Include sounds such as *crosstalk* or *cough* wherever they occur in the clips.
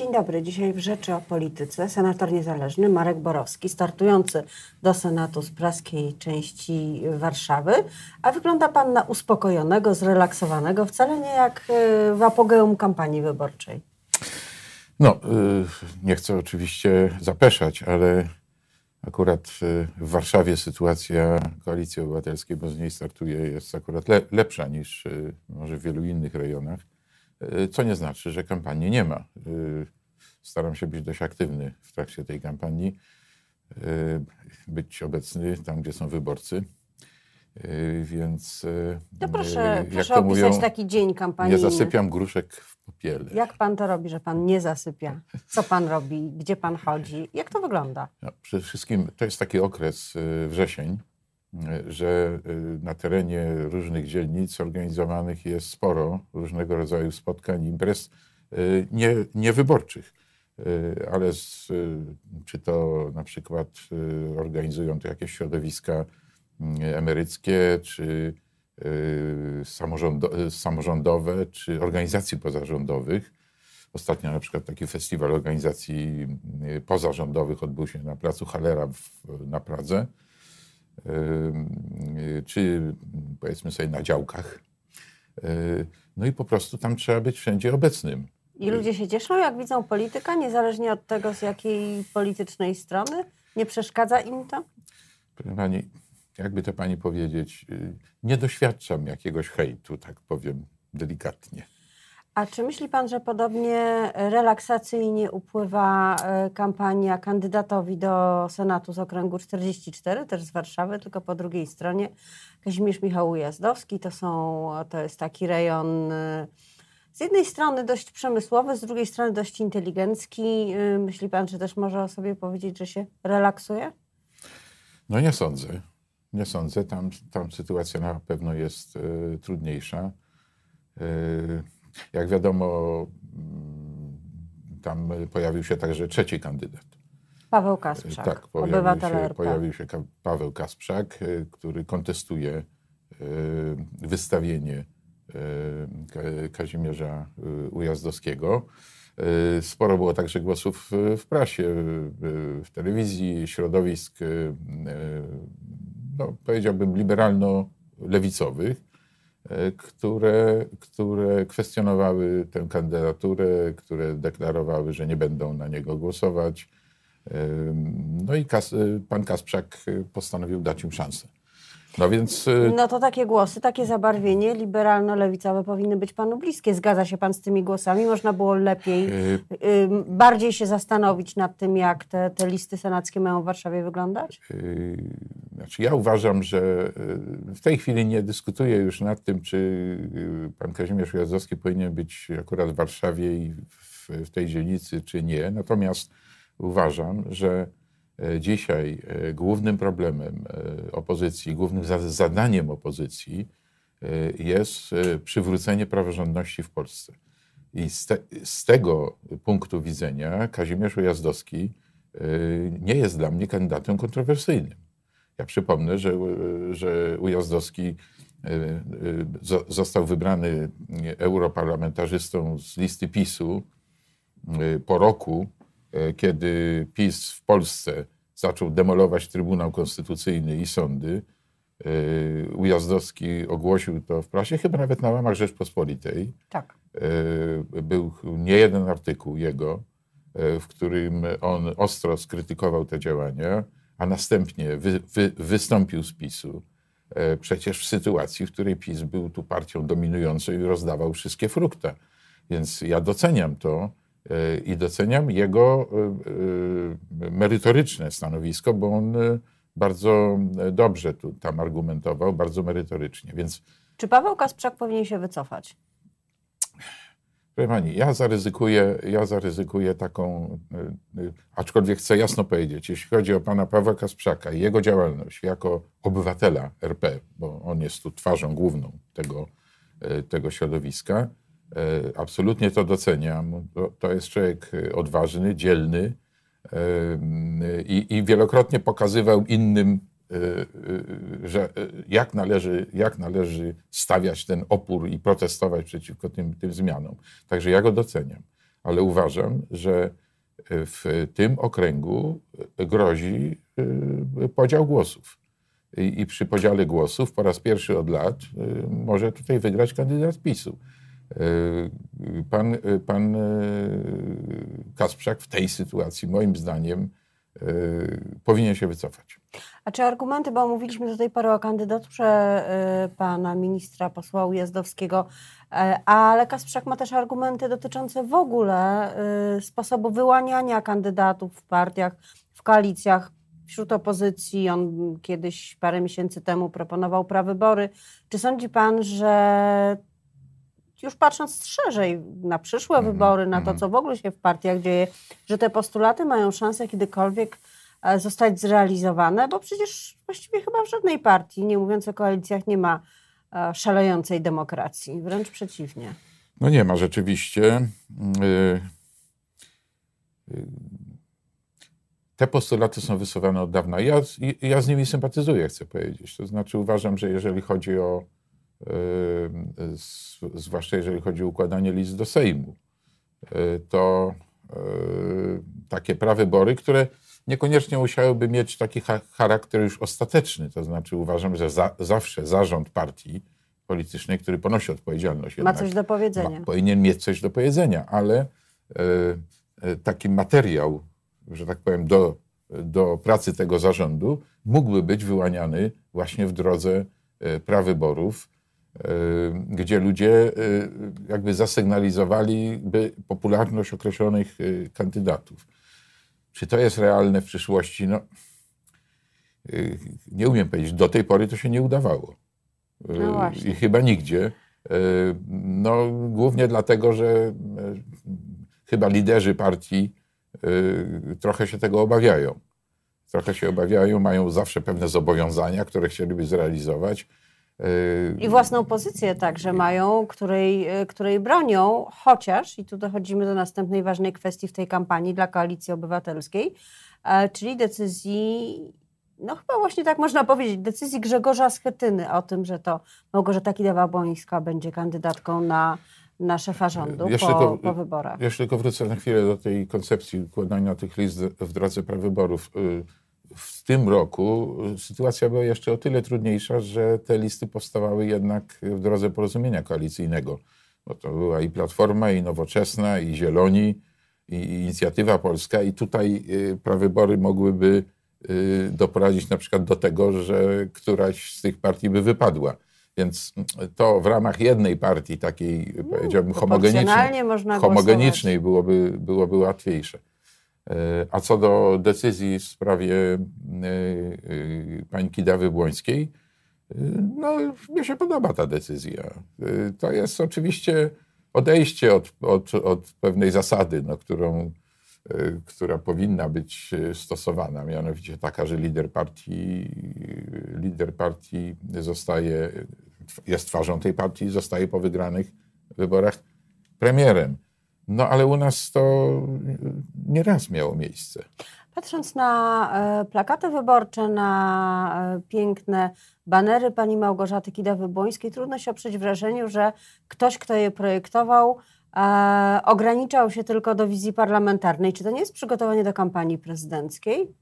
Dzień dobry. Dzisiaj w Rzeczy o Polityce senator niezależny Marek Borowski, startujący do Senatu z praskiej części Warszawy. A wygląda pan na uspokojonego, zrelaksowanego, wcale nie jak y, w apogeum kampanii wyborczej. No, y, nie chcę oczywiście zapeszać, ale akurat y, w Warszawie sytuacja Koalicji Obywatelskiej, bo z niej startuje, jest akurat lepsza niż może w wielu innych rejonach. Y, co nie znaczy, że kampanii nie ma. Y, staram się być dość aktywny w trakcie tej kampanii, y, być obecny tam, gdzie są wyborcy. Więc. To proszę, proszę to opisać mówią, taki dzień kampanijny. Nie zasypiam gruszek w popiele. Jak pan to robi, że pan nie zasypia? Co pan robi? Gdzie pan chodzi? Jak to wygląda? No, przede wszystkim to jest taki okres wrzesień, że y, na terenie różnych dzielnic organizowanych jest sporo różnego rodzaju spotkań, imprez y, nie, niewyborczych. Y, ale z, czy to na przykład organizują to jakieś środowiska emeryckie, czy samorządowe, czy organizacji pozarządowych. Ostatnio na przykład taki festiwal organizacji pozarządowych odbył się na placu Halera w, na Pradze czy powiedzmy sobie na działkach. No i po prostu tam trzeba być wszędzie obecnym. I ludzie się cieszą, jak widzą polityka, niezależnie od tego, z jakiej politycznej strony? Nie przeszkadza im to? Proszę pani, jakby to pani powiedzieć, y, nie doświadczam jakiegoś hejtu, tak powiem delikatnie. A czy myśli pan, że podobnie relaksacyjnie upływa e, kampania kandydatowi do Senatu z okręgu 44, też z Warszawy, tylko po drugiej stronie Kazimierz Michał Ujazdowski. To, są, to jest taki rejon e, z jednej strony dość przemysłowy, z drugiej strony dość inteligencki. E, myśli pan, że też może o sobie powiedzieć, że się relaksuje? No nie sądzę. Nie sądzę. Tam, tam sytuacja na pewno jest y, trudniejsza. Y, jak wiadomo, mm, tam pojawił się także trzeci kandydat. Paweł Kasprzak, tak, pojawił się, RP. pojawił się Paweł Kasprzak, y, który kontestuje y, wystawienie y, Kazimierza Ujazdowskiego. Sporo było także głosów w prasie, w telewizji, środowisk, no, powiedziałbym, liberalno-lewicowych. E, które, które kwestionowały tę kandydaturę, które deklarowały, że nie będą na niego głosować. E, no i Kas, pan Kasprzak postanowił dać im szansę. No więc. E, no to takie głosy, takie zabarwienie liberalno-lewicowe powinny być panu bliskie. Zgadza się pan z tymi głosami? Można było lepiej, bardziej się zastanowić nad tym, jak te, te listy senackie mają w Warszawie wyglądać? Znaczy ja uważam, że y, w tej chwili nie dyskutuję już nad tym, czy y, pan Kazimierz Ujazdowski powinien być akurat w Warszawie i w, w tej dzielnicy, czy nie. Natomiast uważam, że dzisiaj e, głównym problemem e, opozycji, głównym zadaniem opozycji jest przywrócenie praworządności w Polsce. I z, te, z tego punktu widzenia Kazimierz Ujazdowski nie jest dla mnie kandydatem kontrowersyjnym. Ja przypomnę, że, że Ujazdowski e, e, został wybrany europarlamentarzystą z listy PiSu e, po roku, kiedy PiS w Polsce zaczął demolować Trybunał Konstytucyjny i sądy. Ujazdowski ogłosił to w prasie, chyba nawet na łamach Rzeczpospolitej. Tak. Był nie jeden artykuł jego, w którym on ostro skrytykował te działania a następnie wy, wy, wystąpił z PiSu, e, przecież w sytuacji, w której PiS był tu partią dominującą i rozdawał wszystkie frukta. Więc ja doceniam to e, i doceniam jego e, merytoryczne stanowisko, bo on bardzo dobrze tu tam argumentował, bardzo merytorycznie. Więc Czy Paweł Kasprzak powinien się wycofać? Proszę pani, ja zaryzykuję, ja zaryzykuję taką, aczkolwiek chcę jasno powiedzieć, jeśli chodzi o pana Pawła Kasprzaka i jego działalność jako obywatela RP, bo on jest tu twarzą główną tego, tego środowiska, absolutnie to doceniam. To jest człowiek odważny, dzielny i, i wielokrotnie pokazywał innym że jak należy, jak należy stawiać ten opór i protestować przeciwko tym, tym zmianom. Także ja go doceniam. ale uważam, że w tym okręgu grozi podział głosów. I, I, przy podziale głosów po raz pierwszy od lat może tutaj wygrać kandydat PiSu. Pan, pan Kasprzak w tej sytuacji, moim zdaniem, powinien się wycofać. A czy argumenty, bo mówiliśmy tej pory o kandydaturze y, pana ministra posła Ujazdowskiego, y, ale Kasprzak ma też argumenty dotyczące w ogóle y, sposobu wyłaniania kandydatów w partiach, w koalicjach wśród opozycji. On kiedyś, parę miesięcy temu proponował prawybory. Czy sądzi pan, że już patrząc szerzej na przyszłe mm -hmm. wybory, na to, mhm. co w ogóle się w partiach dzieje, że te postulaty mają szansę kiedykolwiek E, zostać zrealizowane, bo przecież właściwie chyba w żadnej partii, nie mówiąc o koalicjach, nie ma e, szalejącej demokracji. Wręcz przeciwnie. No nie ma rzeczywiście. Y, y, te postulaty są wysuwane od dawna. Ja, ja z nimi sympatyzuję, chcę powiedzieć. To znaczy uważam, że jeżeli chodzi o, zwłaszcza jeżeli chodzi o układanie list do Sejmu, to takie prawybory, które niekoniecznie musiałyby mieć taki charakter już ostateczny. To znaczy uważam, że za, zawsze zarząd partii politycznej, który ponosi odpowiedzialność, ma coś do powiedzenia. Ma, powinien mieć coś do powiedzenia, ale taki materiał, że tak powiem, do, do pracy tego zarządu mógłby być wyłaniany właśnie w drodze prawyborów, gdzie ludzie e, jakby zasygnalizowaliby popularność określonych e, kandydatów. Czy to jest realne w przyszłości? No, y, nie umiem powiedzieć. Do tej pory to się nie udawało. Y, no I chyba nigdzie. Y, no, głównie dlatego, że chyba liderzy partii trochę się tego obawiają. Trochę się obawiają, mają zawsze pewne zobowiązania, które chcieliby zrealizować. I własną pozycję także mają, której, której bronią, chociaż, i tu dochodzimy do następnej ważnej kwestii w tej kampanii dla Koalicji Obywatelskiej, e, czyli decyzji, no chyba właśnie tak można powiedzieć, decyzji Grzegorza Schetyny o tym, że to Małgorzata Kidawa-Błońska będzie kandydatką na, na szefa rządu po, tylko, po wyborach. Jeszcze tylko wrócę na chwilę do tej koncepcji układania tych list w drodze prawyborów. W tym roku sytuacja była jeszcze o tyle trudniejsza, że te listy powstawały jednak w drodze porozumienia koalicyjnego. Bo to była i Platforma, i Nowoczesna, i Zieloni, i Inicjatywa Polska. I tutaj y, prawybory mogłyby y, doprowadzić na przykład do tego, że któraś z tych partii by wypadła. Więc to w ramach jednej partii, takiej no, powiedziałbym homogenicznej, homogenicznej byłoby, byłoby łatwiejsze. E, a co do decyzji w sprawie e, e, pani Kidawy Błońskiej, no mnie się podoba ta decyzja. To jest oczywiście odejście od, od, od pewnej zasady, no, którą, która powinna być stosowana, mianowicie taka, że lider partii, lider partii zostaje, jest twarzą tej partii, zostaje po wygranych wyborach premierem. No ale u nas to nieraz miało miejsce. Patrząc na e, plakaty wyborcze, na e, piękne banery pani Małgorzaty Kidawy-Błońskiej, trudno się oprzeć wrażeniu, że ktoś, kto je projektował, e, ograniczał się tylko do wizji parlamentarnej. Czy to nie jest przygotowanie do kampanii prezydenckiej?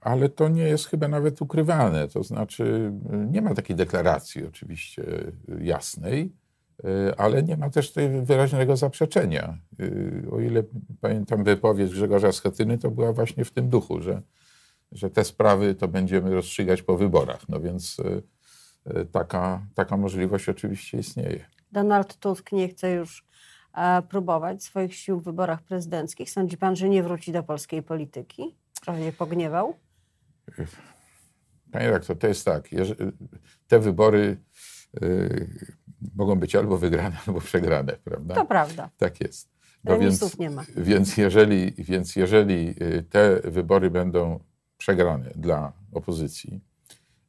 Ale to nie jest chyba nawet ukrywane. To znaczy, nie ma takiej deklaracji oczywiście jasnej E, ale nie ma też tutaj wyraźnego zaprzeczenia. E, o ile pamiętam wypowiedź Grzegorza Schetyny, to była właśnie w tym duchu, że, że te sprawy to będziemy rozstrzygać po wyborach. No więc e, taka, taka możliwość oczywiście istnieje. Donald Tusk nie chce już próbować swoich sił w wyborach prezydenckich. Sądzi pan, że nie wróci do polskiej polityki? Trochę nie pogniewał? Panie redaktor, to jest tak. Te wybory mogą być albo wygrane, albo przegrane, prawda? To prawda. Tak jest. No więc, nie ma. Więc jeżeli, więc jeżeli y, te wybory będą przegrane dla opozycji,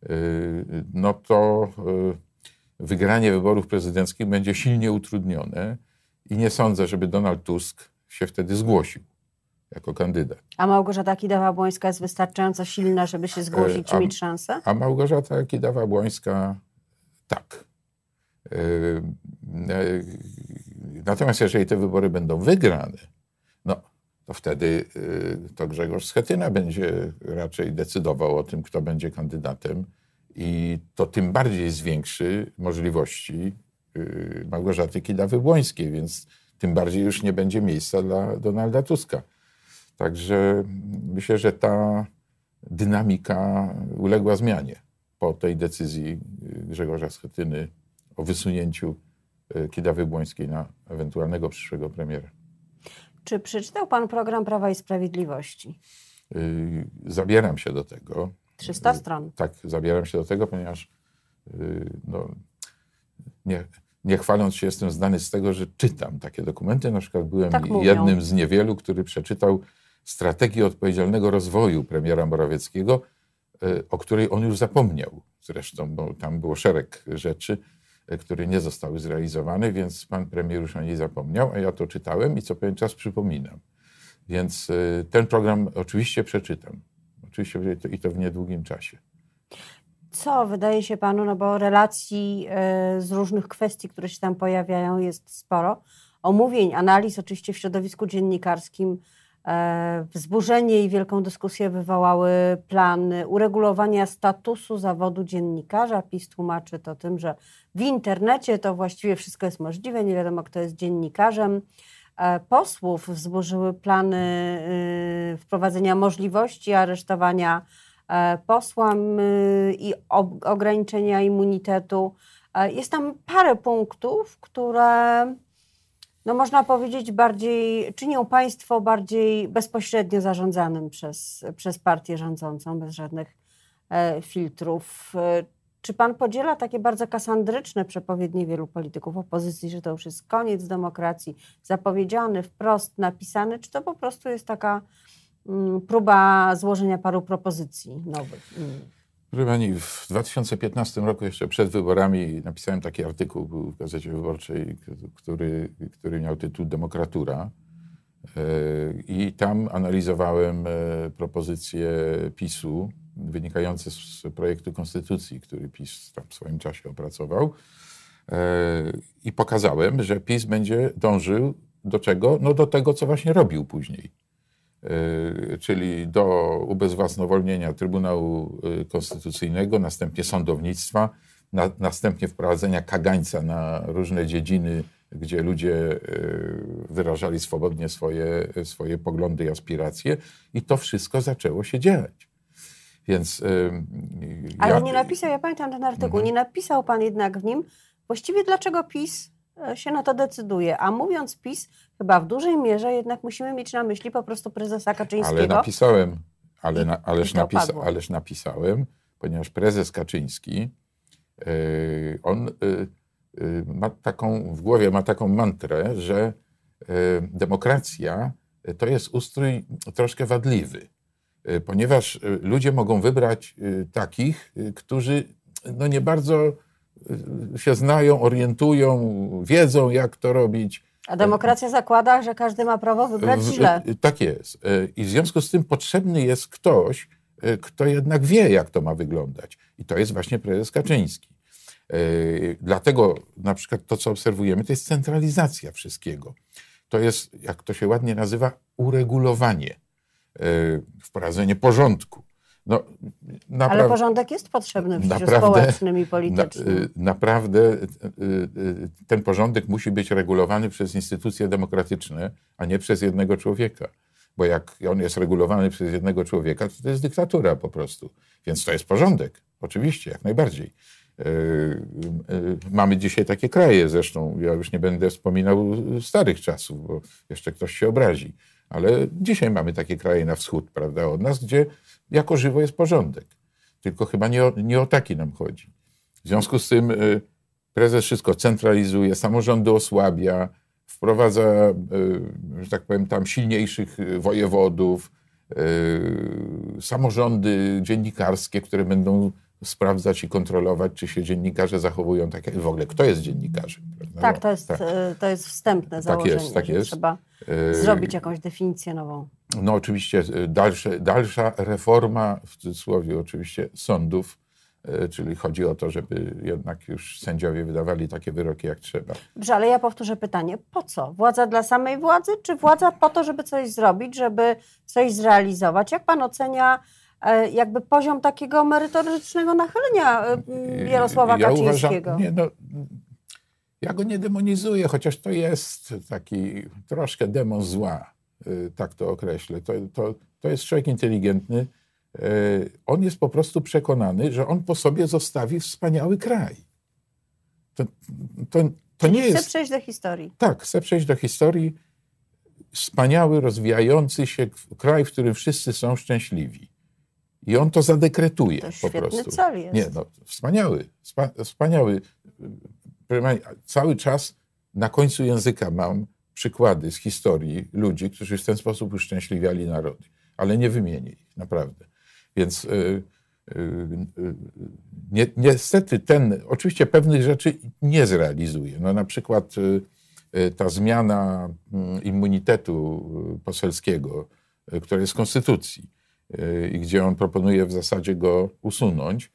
y, no to y, wygranie wyborów prezydenckich będzie silnie utrudnione i nie sądzę, żeby Donald Tusk się wtedy zgłosił jako kandydat. A Małgorzata Kidawa-Błońska jest wystarczająco silna, żeby się zgłosić czy mieć szansę? A Małgorzata Kidawa-Błońska tak. Yy, Natomiast jeżeli te wybory będą wygrane, no to wtedy y, to Grzegorz Schetyna będzie raczej decydował o tym, kto będzie kandydatem i to tym bardziej zwiększy możliwości y, Małgorzaty Kidawy-Błońskiej, więc tym bardziej już nie będzie miejsca dla Donalda Tuska. Także myślę, że ta dynamika uległa zmianie po tej decyzji y, Grzegorza Schetyny o wysunięciu Kidawy-Błońskiej na ewentualnego przyszłego premiera. Czy przeczytał pan program Prawa i Sprawiedliwości? Y, zabieram się do tego. 300 stron. Tak, zabieram się do tego, ponieważ y, no, nie, nie chwaląc się, jestem znany z tego, że czytam takie dokumenty. Na przykład byłem Tak jednym z niewielu, który przeczytał strategię odpowiedzialnego rozwoju premiera Morawieckiego, y, o której on już zapomniał zresztą, bo tam było szereg rzeczy, które nie zostały zrealizowane, więc pan premier już o niej zapomniał, a ja to czytałem i co pewien czas przypominam. Więc y, ten program oczywiście przeczytam. Oczywiście i to w niedługim czasie. Co wydaje się panu, no bo relacji y, z różnych kwestii, które się tam pojawiają, jest sporo. Omówień, analiz oczywiście w środowisku dziennikarskim wzburzenie i wielką dyskusję wywołały plany uregulowania statusu zawodu dziennikarza. PiS tłumaczy to tym, że w internecie to właściwie wszystko jest możliwe, nie wiadomo kto jest dziennikarzem. E, posłów wzburzyły plany y, wprowadzenia możliwości aresztowania e, posła i ograniczenia immunitetu. Jest tam parę punktów, które no można powiedzieć, bardziej, czynią państwo bardziej bezpośrednio zarządzanym przez, przez partię rządzącą, bez żadnych e, filtrów. E, czy pan podziela takie bardzo kasandryczne przepowiednie wielu polityków opozycji, że to już jest koniec demokracji, zapowiedziany, wprost napisany, czy to po prostu jest taka mm, próba złożenia paru propozycji nowych? Mm. Proszę Pani, w 2015 roku, jeszcze przed wyborami, napisałem taki artykuł w Gazecie Wyborczej, który, który miał tytuł Demokratura. E, I tam analizowałem e, propozycje PiSu wynikające z projektu konstytucji, który PiS w swoim czasie opracował. E, I pokazałem, że PiS będzie dążył do czego? No do tego, co właśnie robił później czyli do ubezwłasnowolnienia Trybunału y, Konstytucyjnego, następnie sądownictwa, na, następnie wprowadzenia kagańca na różne dziedziny, gdzie ludzie y, wyrażali swobodnie swoje, swoje poglądy i aspiracje, i to wszystko zaczęło się dziać. Więc. Ale ja... nie napisał, ja pamiętam ten artykuł, mhm. nie napisał pan jednak w nim właściwie dlaczego PiS się na to decyduje. A mówiąc PiS, chyba w dużej mierze jednak musimy mieć na myśli po prostu prezesa Kaczyńskiego. Ale napisałem, ale na, ależ, napisa, ależ napisałem, ponieważ prezes Kaczyński, yy, on yy, yy, ma taką, w głowie ma taką mantrę, że demokracja to jest ustrój troszkę wadliwy, ponieważ ludzie mogą wybrać takich, którzy no nie bardzo się znają, orientują, wiedzą, jak to robić. A demokracja zakłada, że każdy ma prawo wybrać źle. Tak jest. E, I w związku z tym potrzebny jest ktoś, kto jednak wie, jak to ma wyglądać. I to jest właśnie prezes Kaczyński. Dlatego na przykład to, co obserwujemy, to jest centralizacja wszystkiego. To jest, jak to się ładnie nazywa, uregulowanie, wprowadzenie porządku. No, naprawdę, Ale porządek jest potrzebny w życiu naprawdę, społecznym i politycznym. Na, y, naprawdę y, y, ten porządek musi być regulowany przez instytucje demokratyczne, a nie przez jednego człowieka. Bo jak on jest regulowany przez jednego człowieka, to to jest dyktatura po prostu. Więc to jest porządek, oczywiście, jak najbardziej. Mamy dzisiaj takie kraje, zresztą ja już nie będę wspominał starych czasów, bo jeszcze ktoś się obrazi. Ale dzisiaj mamy takie kraje na wschód, prawda, od nas, gdzie jako żywo jest porządek. Tylko chyba nie o, nie o taki nam chodzi. W związku z tym y, prezes wszystko centralizuje, samorządy osłabia, wprowadza, y, że tak powiem, tam silniejszych y, wojewodów, samorządy dziennikarskie, które będą sprawdzać i kontrolować, czy się dziennikarze zachowują tak, jak w ogóle kto jest dziennikarzem. Prawda? Tak, to jest, tak. to jest wstępne założenie, tak jest, tak jest. trzeba zrobić jakąś definicję nową. No oczywiście dalsze, dalsza reforma, w cudzysłowie oczywiście, sądów E, Czyli chodzi o to, żeby jednak już sędziowie wydawali takie wyroki jak trzeba. Dobrze, ale ja powtórzę pytanie. Po co? Władza dla samej władzy, czy władza po to, żeby coś zrobić, żeby coś zrealizować? Jak pan ocenia e, jakby poziom takiego merytorycznego nachylenia e, Jarosława ja Kaczyńskiego? Uważam, nie, no, ja go nie demonizuję, chociaż to jest taki troszkę demon zła, y, tak to określę. To, to, to jest człowiek inteligentny. Y, On jest po prostu przekonany, że on po sobie zostawi wspaniały kraj. To, to, to nie Chcę jest. przejść do historii. Tak, chcę przejść do historii. Wspaniały, rozwijający się kraj, w którym wszyscy są szczęśliwi. I on to zadekretuje To po prostu. cel jest. Nie, no, wspaniały, spa, wspaniały. Cały czas na końcu języka mam przykłady z historii ludzi, którzy w ten sposób uszczęśliwiali narody, ale nie wymienię ich, naprawdę. Więc y, y, y, ni- niestety ten, oczywiście pewnych rzeczy nie zrealizuje. No na przykład ta zmiana mm, immunitetu poselskiego, która jest w Konstytucji i gdzie on proponuje w zasadzie go usunąć.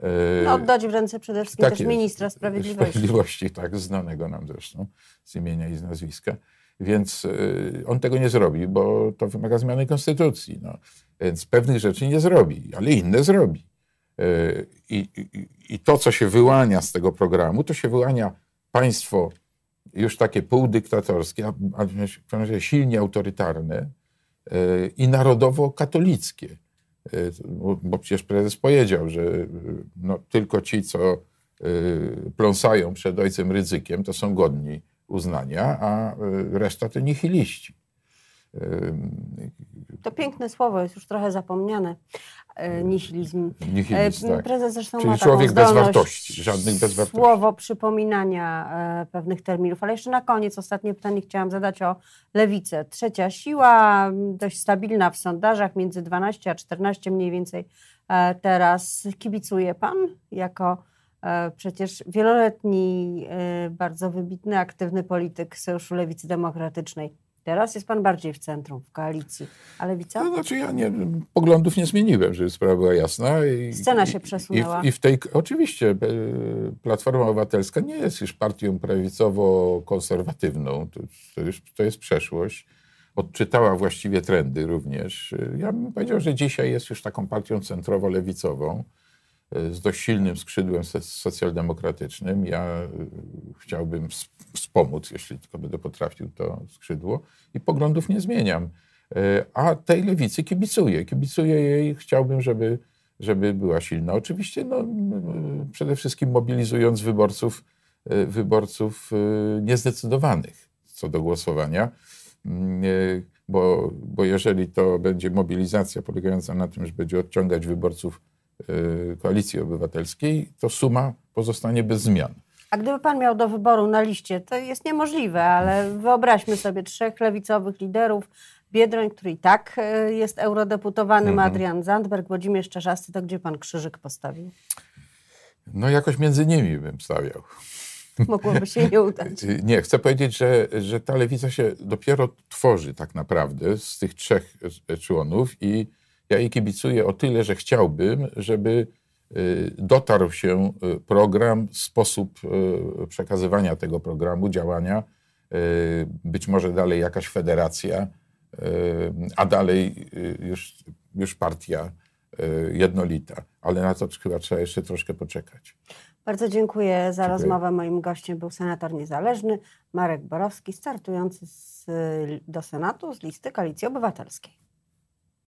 Y, No, oddać w ręce przede wszystkim tak też jest. ministra sprawiedliwości. Sprawiedliwości, tak, znanego nam zresztą z imienia i z nazwiska. Więc y, on tego nie zrobi, bo to wymaga zmiany konstytucji. No. Więc pewnych rzeczy nie zrobi, ale inne zrobi. Y, I, to, co się wyłania z tego programu, to się wyłania państwo już takie półdyktatorskie, a, a w każdym razie silnie autorytarne y, i narodowo-katolickie. Bo, bo przecież prezes powiedział, że y, no, tylko ci, co y, pląsają przed ojcem ryzykiem, to są godni uznania, a y, reszta to nihiliści. To piękne słowo jest już trochę zapomniane. E, Nihilizm. Nihilizm, E, tak. Prezes zresztą Czyli ma człowiek bez wartości, żadnych bez wartości. Słowo przypominania e, pewnych terminów. Ale jeszcze na koniec ostatnie pytanie chciałam zadać o lewicę. Trzecia siła, dość stabilna w sondażach, między 12 a 14 mniej więcej teraz. Kibicuje pan jako przecież wieloletni, bardzo wybitny, aktywny polityk Sojuszu Lewicy Demokratycznej. Teraz jest pan bardziej w centrum, w koalicji. A lewica? To znaczy ja nie, poglądów nie zmieniłem, żeby sprawa była jasna. I, Scena się przesunęła. I w, I w tej, oczywiście, e, Platforma Obywatelska nie jest już partią prawicowo-konserwatywną. To, to, już, to jest przeszłość. Odczytała właściwie trendy również. Ja bym powiedział, że dzisiaj jest już taką partią centrowo-lewicową z dość silnym skrzydłem so- socjaldemokratycznym. Ja e, chciałbym ws- wspomóc, jeśli tylko będę potrafił to skrzydło i poglądów nie zmieniam. E, A tej lewicy kibicuję. Kibicuję jej, chciałbym, żeby, żeby była silna. Oczywiście no, przede wszystkim mobilizując wyborców, e, wyborców e, niezdecydowanych co do głosowania. Mm, e, Bo, bo jeżeli to będzie mobilizacja polegająca na tym, że będzie odciągać wyborców e, koalicji obywatelskiej, to suma pozostanie bez zmian. A gdyby pan miał do wyboru na liście, to jest niemożliwe, ale wyobraźmy sobie trzech lewicowych liderów. Biedroń, który i tak e, jest eurodeputowanym, Mhm. Adrian Zandberg, Włodzimierz Czarzasty, to gdzie pan krzyżyk postawił? No jakoś między nimi bym stawiał. Mogłoby się nie udać. *laughs* Y, Nie, chcę powiedzieć, że, że ta lewica się dopiero tworzy tak naprawdę z tych trzech członów i ja jej kibicuję o tyle, że chciałbym, żeby y, dotarł się y, program, sposób y, przekazywania tego programu, działania, być może dalej jakaś federacja, a dalej już, już partia jednolita. Ale na to chyba trzeba jeszcze troszkę poczekać. Bardzo dziękuję za Dziękuję. rozmowę. Moim gościem był senator niezależny Marek Borowski, startujący z, do Senatu z listy Koalicji Obywatelskiej.